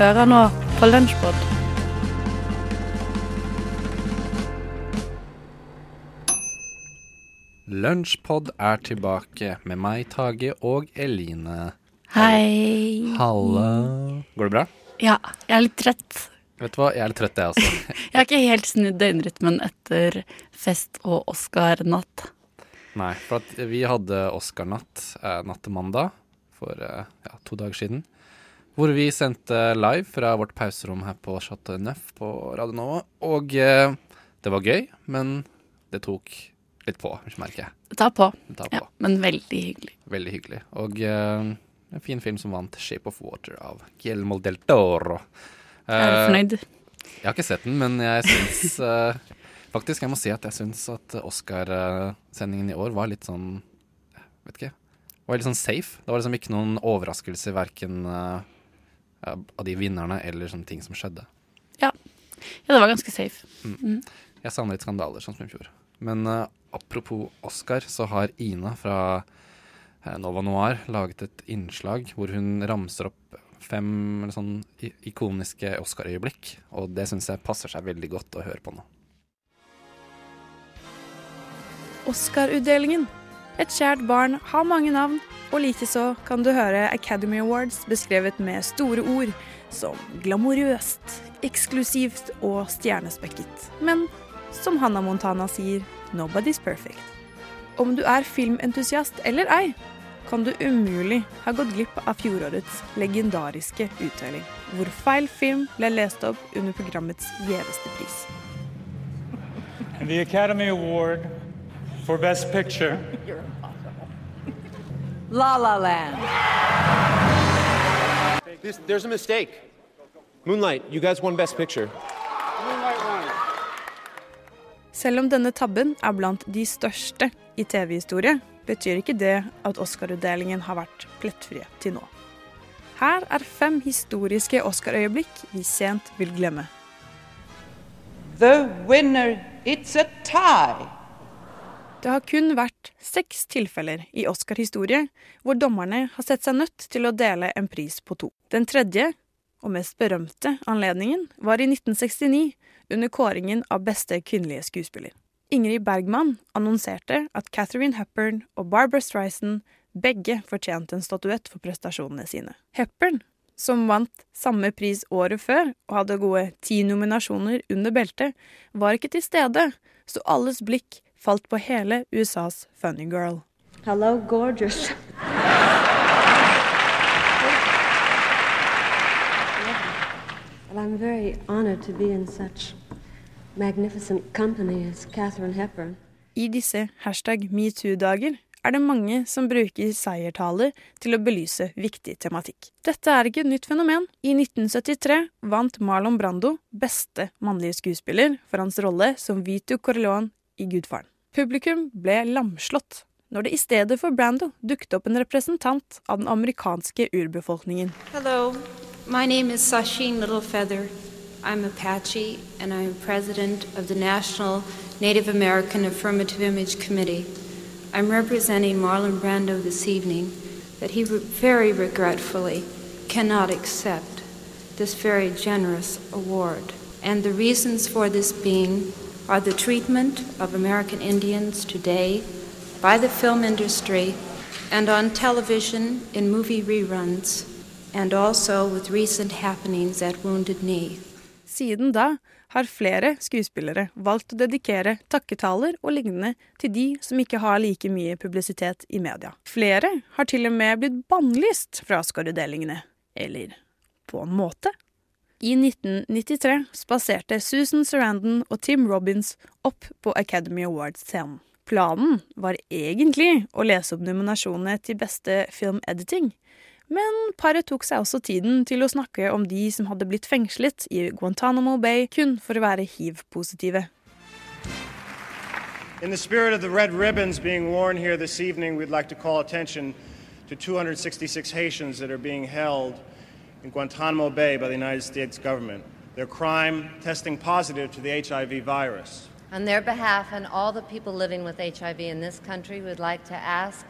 Hører nå på Lunsjbod. Lunsjpod er tilbake med meg, Tage og Eline. Hei. Halla. Går det bra? Ja, jeg er litt trøtt. Vet du hva, jeg er litt trøtt, jeg også. Jeg har ikke helt snudd døgnrytmen etter fest og Oscar-natt. Nei, for at vi hadde Oscar-natt eh, natt til mandag for eh, ja, to dager siden. Hvor vi sendte live fra vårt pauserom her på Chateau Neuf på Radio Nova. Og eh, det var gøy, men det tok litt på, merker jeg. Ta på. Det tar på. Ja, men veldig hyggelig. Veldig hyggelig. Og eh, en fin film som vant 'Shape of Water' av Guillermo del Toro. Er jeg er fornøyd? Jeg har ikke sett den, men jeg syns eh, Faktisk, jeg må si at jeg syns at Oscar-sendingen i år var litt sånn Vet ikke. Var litt sånn safe. Det var liksom ikke noen overraskelser verken eh, av de vinnerne eller sånne ting som skjedde. Ja, det var ganske safe. Jeg savner litt skandaler, sånn som i fjor. Men uh, apropos Oscar, så har Ina fra eh, Nova Noir laget et innslag hvor hun ramser opp fem eller sånn ikoniske Oscar-øyeblikk. Og det syns jeg passer seg veldig godt å høre på nå. Oscar-utdelingen. Et kjært barn har mange navn, og likeså kan du høre Academy Awards beskrevet med store ord som glamorøst, eksklusivt og stjernespekket. Men som Hannah Montana sier, nobody's perfect. Om du er filmentusiast eller ei, kan du umulig ha gått glipp av fjorårets legendariske uttelling, hvor feil film ble lest opp under programmets gjeveste pris. The Academy Award for Best Picture La La Land. This, there's a mistake. Moonlight, you guys won Best Picture. Selv om denne tabben er blant de største i TV-historie, betyr ikke det at Oscar-utdelingen har vært plettfrie til nå. Her er fem historiske Oscar-øyeblikk vi sent vil glemme. The winner, it's a tie. Det har kun vært seks tilfeller i Oscar-historie hvor dommerne har sett seg nødt til å dele en pris på to. Den tredje, og mest berømte, anledningen var i 1969 under kåringen av beste kvinnelige skuespiller. Ingrid Bergman annonserte at Catherine Hepburn og Barbara Streisand begge fortjente en statuett for prestasjonene sine. Hepburn, som vant samme pris året før og hadde gode ti nominasjoner under beltet, var ikke til stede, så alles blikk falt på hele USAs Funny Girl. Hello, gorgeous. well, I'm very honored to be in such magnificent company as Catherine Hepburn. I disse hashtag metoo-dager er det mange som bruker seiertaler til å belyse viktig tematikk. Dette er ikke et nytt fenomen. I 1973 vant Marlon Brando beste mannlige skuespiller for hans rolle som Vito Corleone i Gudfaren. Publikum ble lamslått når det i stedet for Brando dukket opp en representant av den amerikanske urbefolkningen. Hello, my name is Sasheen Littlefeather. I'm Apache, and I'm president of the National Native American Affirmative Image Committee. I'm representing Marlon Brando this evening that he very regretfully cannot accept this very generous award. And the reasons for this being are the treatment of American Indians today by the film industry and on television in movie reruns, and also with recent happenings at Wounded Knee. Siden da har flere skuespillere valgt å dedikere takketaler og lignende til de som ikke har like mye publisitet i media. Flere har til og med blitt bannlyst fra Oscar-utdelingene. Eller på en måte. I 1993 spaserte Susan Sarandon og Tim Robbins opp på Academy Awards-scenen. Planen var egentlig å lese opp nominasjonene til beste film-editing, men paret tok seg også tiden til å snakke om de som hadde blitt fengslet i Guantánamo Bay kun for å være hiv-positive. In the spirit of the red ribbons being worn here this evening, we'd like to call attention to 266 Haitians that are being held in Guantanamo Bay by the United States government. Their crime testing positive to the HIV virus. On their behalf and all the people living with HIV in this country, we'd like to ask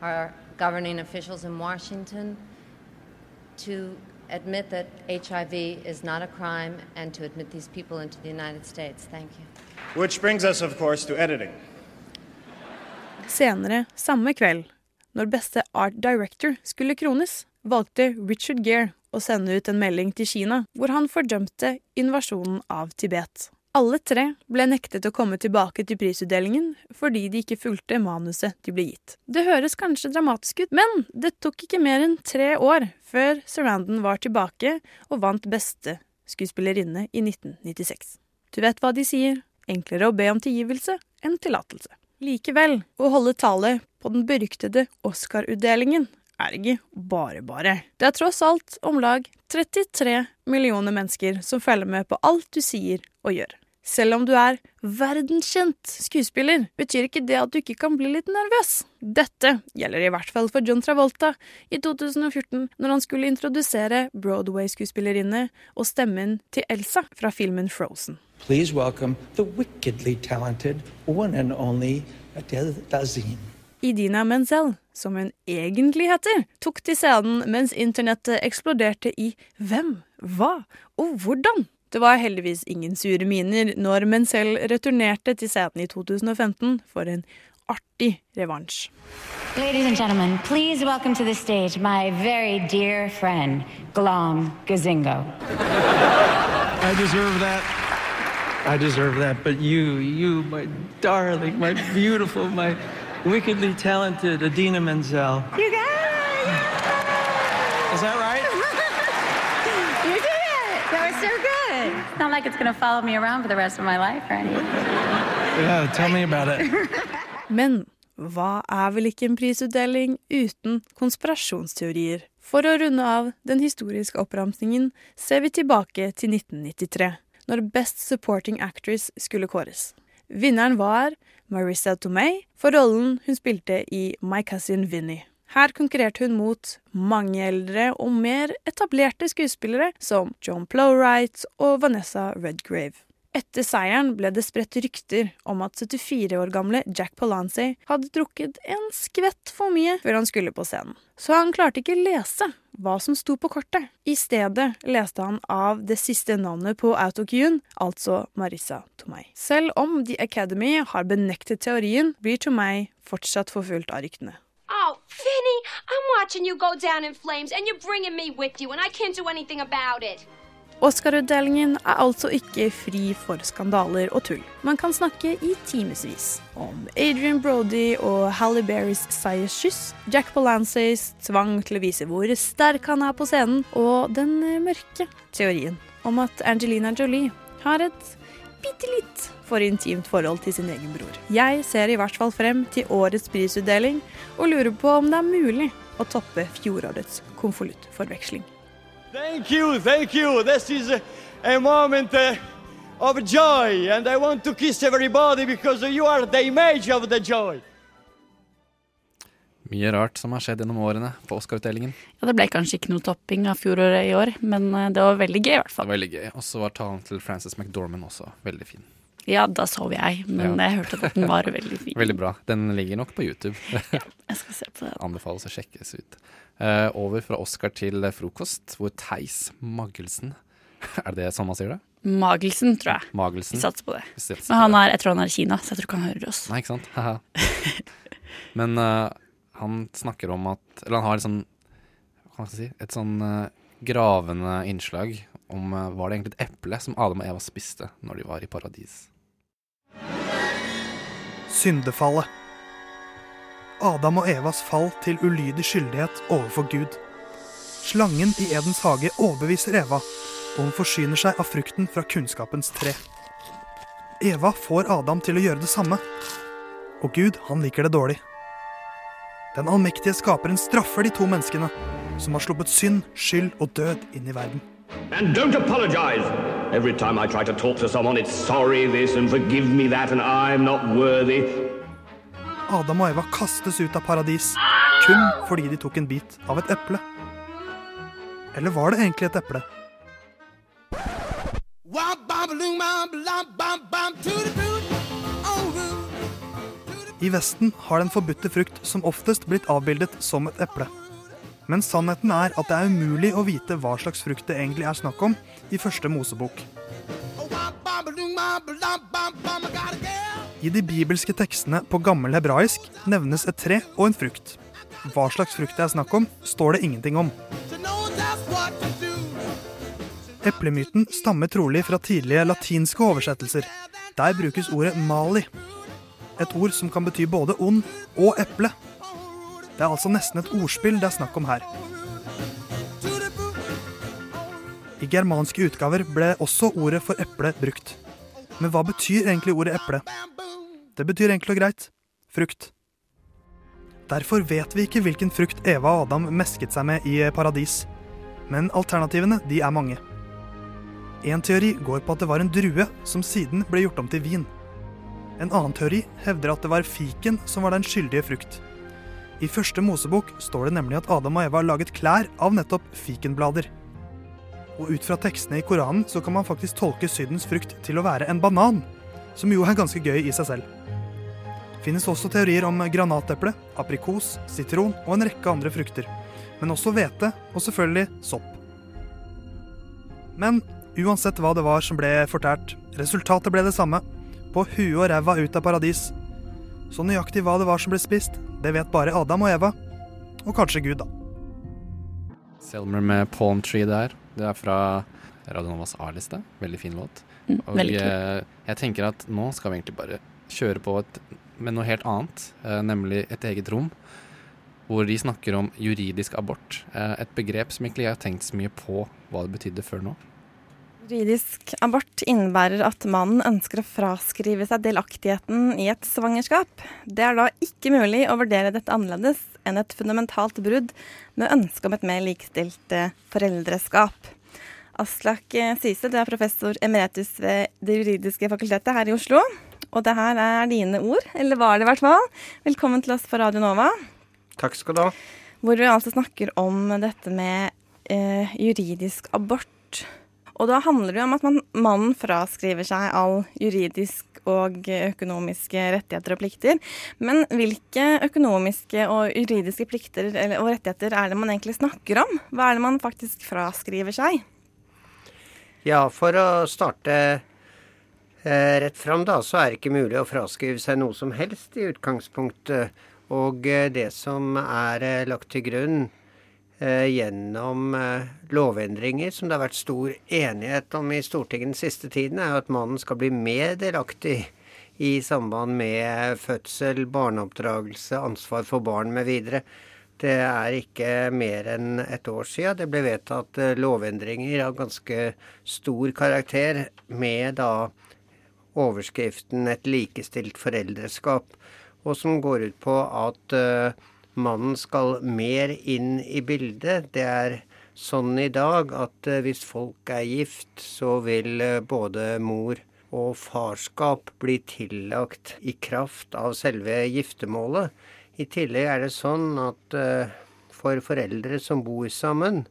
our governing officials in Washington to admit that HIV is not a crime and to admit these people into the United States. Thank you. Which brings us, of course, to editing. Senere samme kveld, når beste art director skulle krones, valgte Richard Gere å sende ut en melding til Kina hvor han fordømte invasjonen av Tibet. Alle tre ble nektet å komme tilbake til prisutdelingen fordi de ikke fulgte manuset de ble gitt. Det høres kanskje dramatisk ut, men det tok ikke mer enn tre år før Surrandon var tilbake og vant beste skuespillerinne i 1996. Du vet hva de sier, enklere å be om tilgivelse enn tillatelse. Likevel, å holde tale på den beryktede Oscar-utdelingen er ikke bare bare. Det er tross alt om lag 33 millioner mennesker som følger med på alt du sier og gjør. Selv om du er verdenskjent skuespiller, betyr ikke det at du ikke kan bli litt nervøs. Dette gjelder i hvert fall for John Travolta i 2014, når han skulle introdusere Broadway-skuespillerinne og stemmen til Elsa fra filmen Frozen. Please welcome the wickedly talented one and only Adele Dazin. Idina Menzel, som hun egentlig heter, tok til scenen mens internettet eksploderte i hvem, hva og hvordan. Det var heldigvis ingen sure miner når Menzel returnerte til scenen i 2015 for en artig revansj. Ladies and gentlemen, please welcome to the stage my very dear friend, Glom Gazingo. I deserve that. I deserve that. But you, you, my darling, my beautiful, my wickedly talented Adina Menzel. You got it! Is that right? You did it! That was so good. It's not like it's gonna follow me around for the rest of my life right? Yeah, tell me about it. Men hva er vel ikke en prisutdeling uten konspirasjonsteorier? For å runde av den historiske oppramsingen ser vi tilbake til 1993, når Best Supporting Actress skulle kåres. Vinneren var Marissa Tomei for rollen hun spilte i My Cousin Vinnie. Her konkurrerte hun mot mange eldre og mer etablerte skuespillere som John Plowright og Vanessa Redgrave. Etter seieren ble det spredt rykter om at 74 år gamle Jack Polanzi hadde drukket en skvett for mye før han skulle på scenen. Så han klarte ikke lese hva som sto på kortet. I stedet leste han av det siste navnet på autocuen, altså Marissa Tomei. Selv om The Academy har benektet teorien, blir Tomei fortsatt forfulgt av ryktene. Oh, Vinny, I'm watching you go down in flames, and you're bringing me with you, and I can't do anything about it. Oscar-utdelingen er altså ikke fri for skandaler og tull. Man kan snakke i timevis om Adrian Brody og Halle Berrys seierskyss, Jack Palances tvang til å vise hvor sterk han er på scenen, og den mørke teorien om at Angelina Jolie har et bitte litt for intimt forhold til sin egen bror. Jeg ser i hvert fall frem til årets prisutdeling, og lurer på om det er mulig å toppe fjorårets konvoluttforveksling. Thank you, thank you. This is a, a moment uh, of joy, and I want to kiss everybody because you are the image of the joy. Mye rart som har skjedd gjennom årene på Oscar-utdelingen. Ja, Det ble kanskje ikke noe topping av fjoråret i år, men eh, det var veldig gøy i hvert fall. Det var Veldig gøy. Og så var talen til Frances McDormand også veldig fin. Ja, da sov jeg, men Ja. jeg hørte at den var veldig fin. Veldig bra. Den ligger nok på YouTube. ja, Jeg skal se på det. Anbefales å sjekkes ut. Uh, over fra Oscar til frokost, hvor Theis Magelsen Er det det sånn man sier det? Magelsen, tror jeg. Magelsen. Vi satser på det. Satser Men han er, jeg tror han er i Kina, så jeg tror ikke han hører oss. Nei, ikke sant? Men uh, han snakker om at Eller han har sånn si? Et sånn uh, gravende innslag om Var det egentlig et eple som Adam og Eva spiste når de var i paradis? Syndefallet. Adam og Evas fall til ulydig skyldighet overfor Gud. Slangen i Edens hage overbeviser Eva, og hun forsyner seg av frukten fra kunnskapens tre. Eva får Adam til å gjøre det samme, og Gud, han liker det dårlig. Den allmektige skaperen straffer de to menneskene som har sluppet synd, skyld og død inn i verden. And don't apologize. Every time I try to talk to someone, it's sorry this and forgive me that, and I'm not worthy. Adam og Eva kastes ut av paradis kun fordi de tok en bit av et eple. Eller var det egentlig et eple? I Vesten har den forbudte frukt som oftest blitt avbildet som et eple. Men sannheten er at det er umulig å vite hva slags frukt det egentlig er snakk om i første Mosebok. I de bibelske tekstene på gammel hebraisk nevnes et tre og en frukt. Hva slags frukt det er snakk om, står det ingenting om. Eplemyten stammer trolig fra tidlige latinske oversettelser. Der brukes ordet mali. Et ord som kan bety både ond og eple. Det er altså nesten et ordspill det er snakk om her. I germanske utgaver ble også ordet for eple brukt. Men hva betyr egentlig ordet eple? Det betyr enkelt og greit frukt. Derfor vet vi ikke hvilken frukt Eva og Adam mesket seg med i paradis. Men alternativene de er mange. En teori går på at det var en drue som siden ble gjort om til vin. En annen teori hevder at det var fiken som var den skyldige frukt. I første Mosebok står det nemlig at Adam og Eva laget klær av nettopp fikenblader. Og ut fra tekstene i Koranen så kan man faktisk tolke Sydens frukt til å være en banan, som jo er ganske gøy i seg selv. Finnes også teorier om granateple, aprikos, sitron og en rekke andre frukter. Men også hvete, og selvfølgelig sopp. Men uansett hva det var som ble fortært, resultatet ble det samme. På huet og ræva ut av paradis. Så nøyaktig hva det var som ble spist, det vet bare Adam og Eva. Og kanskje Gud, da. Selmer med Palm Tree der. Det er fra Radionovas A-liste. Veldig fin låt. Mm, Og kul. eh, jeg tenker at nå skal vi egentlig bare kjøre på et, med noe helt annet, eh, nemlig et eget rom. Hvor de snakker om juridisk abort. Eh, et begrep som ikke jeg har tenkt så mye på hva det betydde før nå. Juridisk abort innebærer at mannen ønsker å fraskrive seg delaktigheten i et svangerskap. Det er da ikke mulig å vurdere dette annerledes enn et fundamentalt brudd med ønske om et mer likestilt eh, foreldreskap. Aslak eh, Syse, du er professor emeritus ved Det juridiske fakultetet her i Oslo. Og det her er dine ord, eller var det i hvert fall. Velkommen til oss på Radio Nova. Takk skal du ha. Hvor vi altså snakker om dette med eh, juridisk abort. Og da handler det jo om at man, mannen fraskriver seg all juridisk og økonomiske rettigheter og plikter. Men hvilke økonomiske og juridiske plikter eller, og rettigheter er det man egentlig snakker om? Hva er det man faktisk fraskriver seg? Ja, for å starte eh, rett fram, da, så er det ikke mulig å fraskrive seg noe som helst i utgangspunktet. Og eh, det som er eh, lagt til grunn gjennom eh, lovendringer som det har vært stor enighet om i Stortinget den siste tiden, er jo at mannen skal bli mer delaktig i samband med fødsel, barneoppdragelse, ansvar for barn mv. Det er ikke mer enn et år siden det ble vedtatt eh, lovendringer av ganske stor karakter med da overskriften 'Et likestilt foreldreskap', og som går ut på at eh, mannen skal mer inn i bildet. Det er sånn i dag at eh, hvis folk er gift, så vil eh, både mor og farskap bli tillagt i kraft av selve giftermålet. I tillegg er det sånn at eh, for foreldre som bor sammen,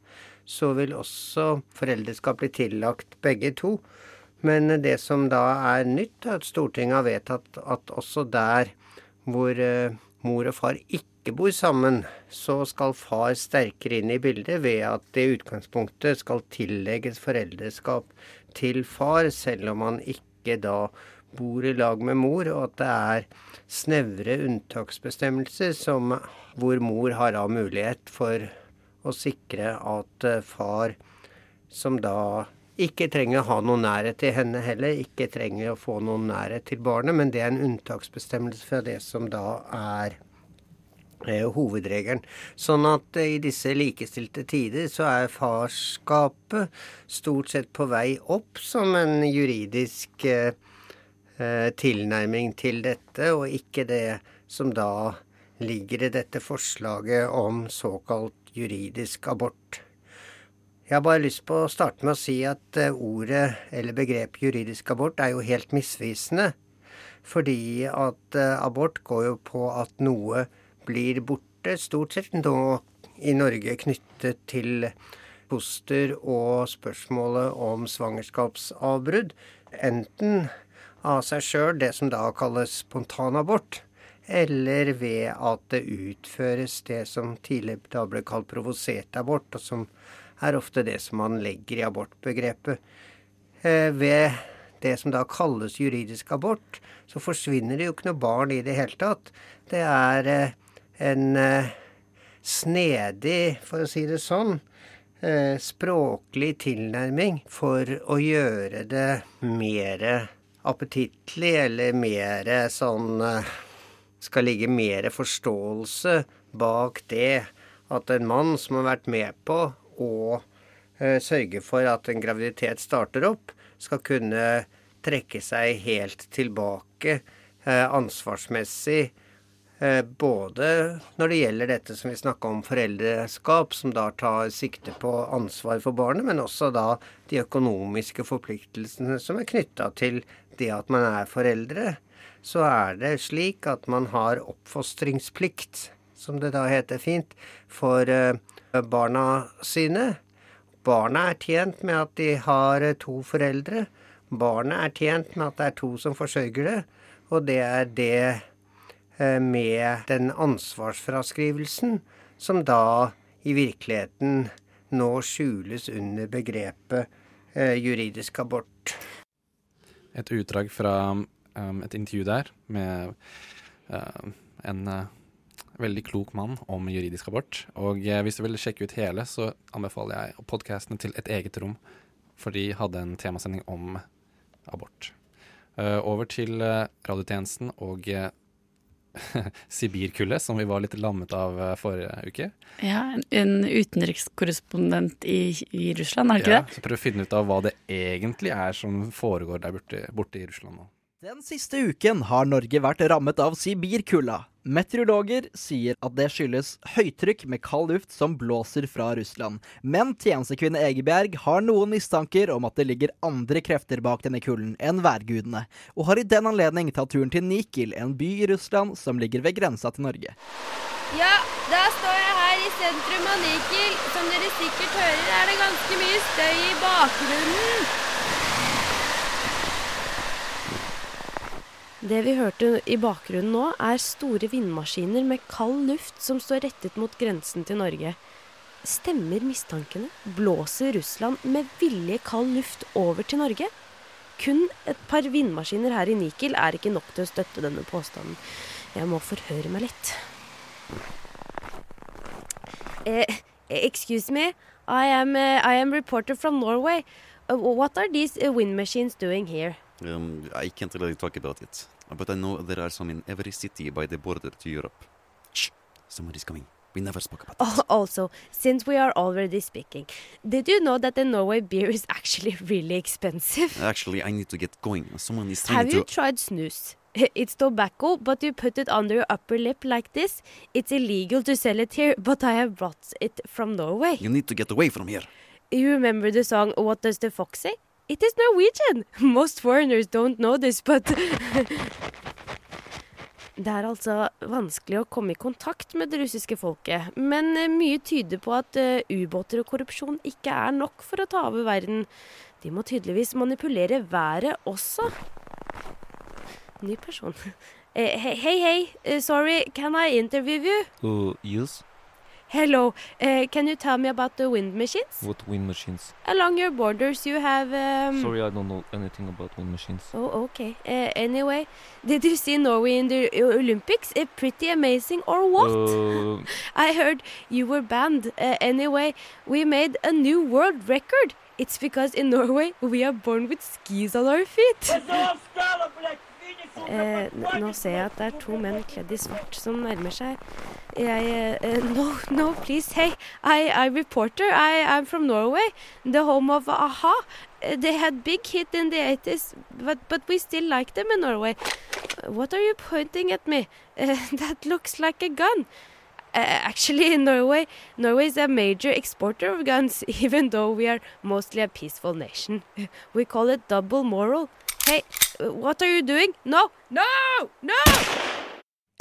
så vil også foreldreskap bli tillagt begge to. Men det som da er nytt, er at Stortinget har vedtatt at også der hvor mor og far ikke bor sammen, så skal far sterkere inn i bildet ved at det utgangspunktet skal tillegges foreldreskap til far, selv om han ikke da bor i lag med mor, og at det er snevre unntaksbestemmelser som, hvor mor har da mulighet for å sikre at eh, far, som da ikke trenger å ha noen nærhet til henne heller, ikke trenger å få noen nærhet til barnet, men det er en unntaksbestemmelse fra det som da er hovedregelen. Sånn at eh, i disse likestilte tider så er farskapet stort sett på vei opp som en juridisk eh, eh, tilnærming til dette, og ikke det som da ligger i dette forslaget om såkalt juridisk abort. Jeg har bare lyst på å starte med å si at eh, ordet eller begrepet juridisk abort er jo helt misvisende. Fordi at eh, abort går jo på at noe blir borte, stort sett nå i Norge knyttet til foster og spørsmålet om svangerskapsavbrudd. Enten av seg sjøl, det som da kalles spontanabort, eller ved at det utføres det som tidligere da ble kalt provosert abort, og som er ofte det som man legger i abortbegrepet. Eh, ved det som da kalles juridisk abort, så forsvinner det jo ikke noe barn i det hele tatt. Det er eh, en eh, snedig, for å si det sånn, eh, språklig tilnærming for å gjøre det mer appetittlig, eller mer sånn eh, Skal ligge mer forståelse bak det at en mann som har vært med på å sørge for at en graviditet starter opp, skal kunne trekke seg helt tilbake ansvarsmessig. Eh, både når det gjelder dette som vi snakka om foreldreskap, som da tar sikte på ansvar for barnet, men også da de økonomiske forpliktelsene som er knytta til det at man er foreldre. Så er det slik at man har oppfostringsplikt, som det da heter fint, for eh, barna sine. Barna er tjent med at de har eh, to foreldre. Barnet er tjent med at det er to som forsørger det. Og det er det med den ansvarsfraskrivelsen som da i virkeligheten nå skjules under begrepet eh, juridisk abort. Et utdrag fra um, et intervju der med uh, en uh, veldig klok mann om juridisk abort. Og uh, hvis du vil sjekke ut hele, så anbefaler jeg podkastene til Et eget rom, for de hadde en temasending om abort. Over til radiotjenesten og Sibirkullet, som vi var litt lammet av uh, forrige uke. Ja, en, en utenrikskorrespondent i, i Russland, er det ikke Ja, det? så prøv å finne ut av hva det egentlig er som foregår der borte, borte i Russland nå. Den siste uken har Norge vært rammet av sibirkulda. Meteorologer sier at det skyldes høytrykk med kald luft som blåser fra Russland. Men tjenestekvinne Egebjerg har noen mistanker om at det ligger andre krefter bak denne kulden enn værgudene, og har i den anledning tatt turen til Nikil, en by i Russland som ligger ved grensa til Norge. Ja, da står jeg her i sentrum av Nikil. Som dere sikkert hører, er det ganske mye støy i bakgrunnen. Det vi hørte i bakgrunnen nå, er store vindmaskiner med kald luft som står rettet mot grensen til Norge. Stemmer mistankene? Blåser Russland med vilje kald luft over til Norge? Kun et par vindmaskiner her i Nikel er ikke nok til å støtte denne påstanden. Jeg må forhøre meg litt. Eh, excuse me, I am, uh, I am reporter from Norway. Uh, what are these uh, wind machines doing here? Um, I can't really talk about it, but I know there are some in every city by the border to Europe. Shh, somebody's coming. We never spoke about Oh, also, since we are already speaking, did you know that the Norway beer is actually really expensive? Actually, I need to get going. Someone is trying Have to. Have you tried snus? It's tobacco, but you put it under your upper lip like this. It's illegal to sell it here, but I have brought it from Norway. You need to get away from here. You remember the song What Does the Fox Say? It is Norwegian! Most foreigners don't know this, but Det er altså vanskelig å komme i kontakt med det russiske folket, men eh, mye tyder på at eh, ubåter og korrupsjon ikke er nok for å ta over verden. De må tydeligvis manipulere været også. Ny person. Eh, Hei, hei, sorry, can I interview you? Uh, yes. Hello. Uh, can you tell me about the wind machines? What wind machines? Along your borders you have... Um... Sorry, I don't know anything about wind machines. Oh, okay. Uh, anyway, did you see Norway in the Olympics? Uh, pretty amazing, or what? Uh, I heard you were banned. Uh, anyway, we made a new world record. It's because in Norway we are born with skis on our feet. Eh, nå ser jeg at det er to menn kledd i svart som nærmer seg. Jeg uh, No, no, please. Hey, I, I'm reporter. I, I'm from Norway, the home of a-ha. Eh, They had big hit in the 80s, but, but we still like them in Norway. Uh, What are you pointing at me? Uh, that looks like a gun. Uh, actually, in Norway, Norway is a major exporter of guns, even though we are mostly a peaceful nation. We call it double moral. Hey, uh, what are you doing? No, no, no!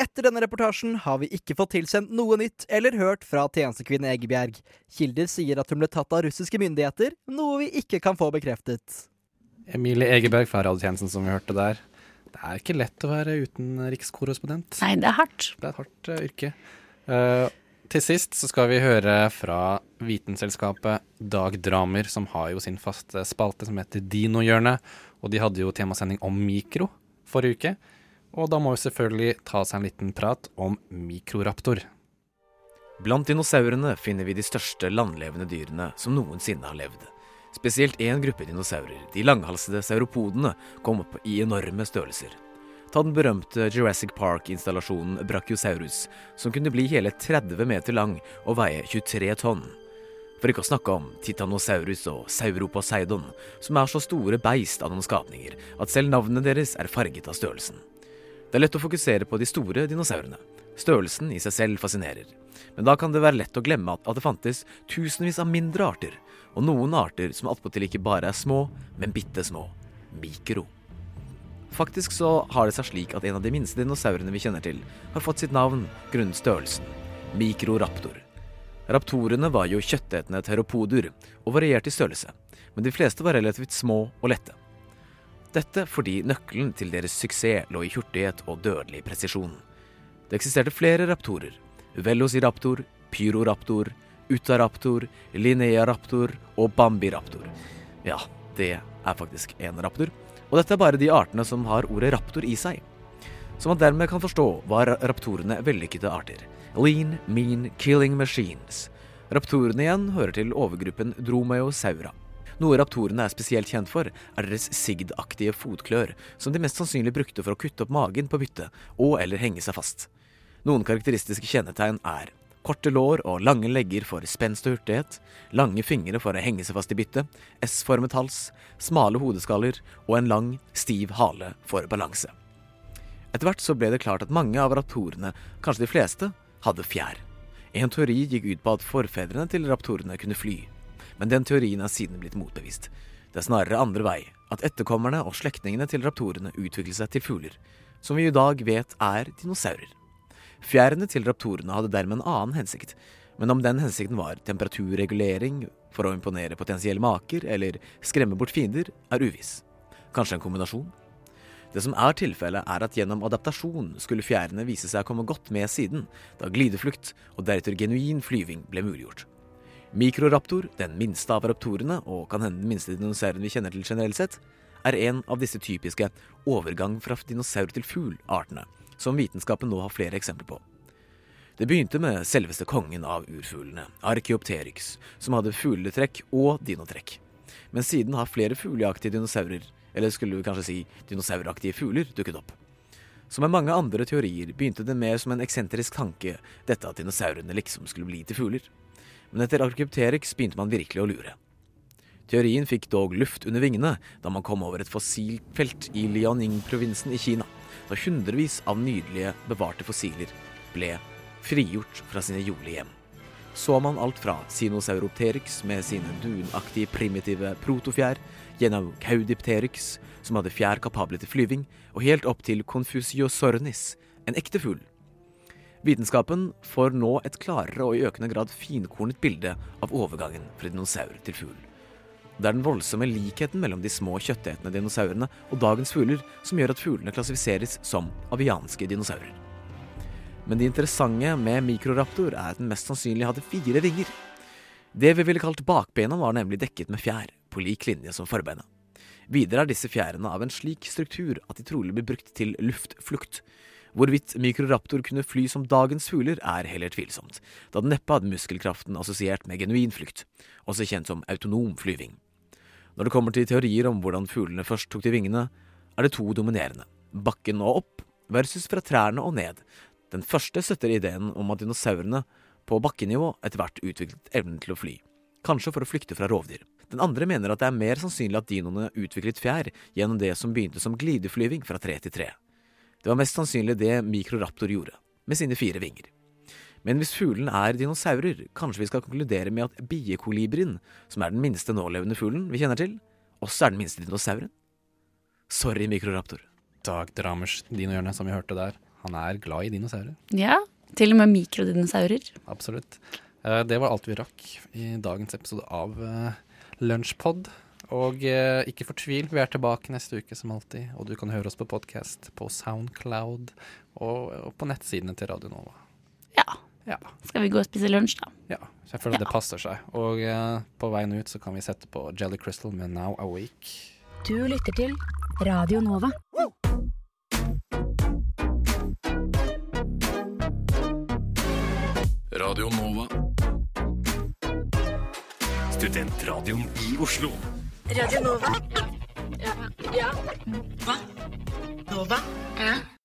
Etter denne reportasjen har vi ikke fått tilsendt noe nytt eller hørt fra tjenestekvinne Egebjerg. Kilder sier at hun ble tatt av russiske myndigheter, noe vi ikke kan få bekreftet. Emilie Egeberg fra radiotjenesten som vi hørte der, Det er ikke lett å være utenrikskorrespondent. Nei, det er hardt. Det er et hardt uh, yrke. Uh, til sist så skal vi høre fra Vitenselskapet Dag Dramer, som har jo sin faste spalte som heter Dinohjørnet. Og de hadde jo temasending om mikro forrige uke. Og da må vi selvfølgelig ta seg en liten prat om mikroraptor. Blant dinosaurene finner vi de største landlevende dyrene som noensinne har levd. Spesielt én gruppe dinosaurer, de langhalsede sauropodene, kom opp i enorme størrelser. Ta den berømte Jurassic Park-installasjonen Brachiosaurus, som kunne bli hele 30 meter lang og veie 23 tonn. For ikke å snakke om Titanosaurus og Sauroposeidon, som er så store beist av noen skapninger at selv navnene deres er farget av størrelsen. Det er lett å fokusere på de store dinosaurene. Størrelsen i seg selv fascinerer. Men da kan det være lett å glemme at, det fantes tusenvis av mindre arter, og noen arter som attpåtil ikke bare er små, men bitte små. Mikro. Faktisk så har det seg slik at en av de minste dinosaurene vi kjenner til, har fått sitt navn grunnet størrelsen. Mikroraptor. Raptorene var jo kjøttetende teropoder og varierte i størrelse, men de fleste var relativt små og lette. Dette fordi nøkkelen til deres suksess lå i hurtighet og dødelig presisjon. Det eksisterte flere raptorer. Velociraptor, Pyroraptor, Utaraptor, Linearaptor og Bambiraptor. Ja, det er faktisk en raptor. Og dette er bare de artene som har ordet raptor i seg. Som man dermed kan forstå var raptorene vellykkede arter. Lean, mean, killing machines. Raptorene igjen hører til overgruppen Dromaeosaura. Noe raptorene er spesielt kjent for, er deres sigdaktige fotklør, som de mest sannsynlig brukte for å kutte opp magen på byttet, og eller henge seg fast. Noen karakteristiske kjennetegn er korte lår og lange legger for spenst og hurtighet, lange fingre for å henge seg fast i byttet, S-formet hals, smale hodeskaller og en lang, stiv hale for balanse. Etter hvert så ble det klart at mange av raptorene, kanskje de fleste, hadde fjær. En teori gikk ut på at forfedrene til raptorene kunne fly, men den teorien er siden blitt motbevist. Det er snarere andre vei, at etterkommerne og slektningene til raptorene utviklet seg til fugler, som vi i dag vet er dinosaurer. Fjærene til raptorene hadde dermed en annen hensikt, men om den hensikten var temperaturregulering for å imponere potensielle maker eller skremme bort fiender, er uviss. Kanskje en kombinasjon? Det som er tilfellet, er at gjennom adaptasjon skulle fjærene vise seg å komme godt med siden, da glideflukt og deretter genuin flyving ble muliggjort. Mikroraptor, den minste av raptorene, og kan hende den minste dinosauren vi kjenner til generelt sett, er en av disse typiske overgang fra dinosaur til fugl-artene, som vitenskapen nå har flere eksempler på. Det begynte med selveste kongen av urfuglene, Archeopteryx, som hadde fugletrekk og dinotrekk. Men siden har flere fugleaktige dinosaurer, eller skulle vi kanskje si dinosauraktige fugler, dukket opp. Som med mange andre teorier begynte det mer som en eksentrisk tanke, dette at dinosaurene liksom skulle bli til fugler. Men etter Archeopteryx begynte man virkelig å lure. Teorien fikk dog luft under vingene da man kom over et fossilfelt i Liaoning-provinsen i Kina, da hundrevis av nydelige, bevarte fossiler ble frigjort fra sine jordlige hjem. Så man alt fra Sinosauropteryx med sine dunaktige primitive protofjær, gjennom Caudipterix, som hadde fjær kapable til flyving, og helt opp til Confusiosornis, en ekte fugl. Vitenskapen får nå et klarere og i økende grad finkornet bilde av overgangen fra dinosaur til fugl. Det er den voldsomme likheten mellom de små kjøttetende dinosaurene og dagens fugler som gjør at fuglene klassifiseres som avianske dinosaurer. Men det interessante med mikroraptor er at den mest sannsynlig hadde fire vinger. Det vi ville kalt bakbena var nemlig dekket med fjær, på lik linje som forbeina. Videre er disse fjærene av en slik struktur at de trolig blir brukt til luftflukt. Hvorvidt mikroraptor kunne fly som dagens fugler, er heller tvilsomt, da den neppe hadde muskelkraften assosiert med genuin flukt, også kjent som autonom flyving. Når det kommer til teorier om hvordan fuglene først tok til vingene, er det to dominerende, bakken og opp versus fra trærne og ned. Den første støtter ideen om at dinosaurene på bakkenivå etter hvert utviklet evnen til å fly, kanskje for å flykte fra rovdyr. Den andre mener at det er mer sannsynlig at dinoene utviklet fjær gjennom det som begynte som glideflyving fra tre til tre. Det var mest sannsynlig det mikroraptor gjorde, med sine fire vinger. Men hvis fuglen er dinosaurer, kanskje vi skal konkludere med at biekolibrien, som er den minste nålevende fuglen vi kjenner til, også er den minste dinosauren? Sorry, mikroraptor. Dag Dramers dinohjørne, som vi hørte der. Han er glad i dinosaurer. Ja, til og med mikrodinosaurer. Absolutt. Eh, Det var alt vi rakk i dagens episode av eh, Lunsjpod. Og eh, ikke fortvil, vi er tilbake neste uke som alltid. Og du kan høre oss på podkast på Soundcloud og, og på nettsidene til Radio Nova. Ja, Skal vi gå og spise lunsj, da? Ja, så jeg føler det passer seg. Og eh, på veien ut så kan vi sette på Jelly Crystal med Now Awake. Du lytter til Radio Nova. Radio Nova. Studentradioen i Oslo. Radio Nova. Ja. ja. Hva? Nova? Ja.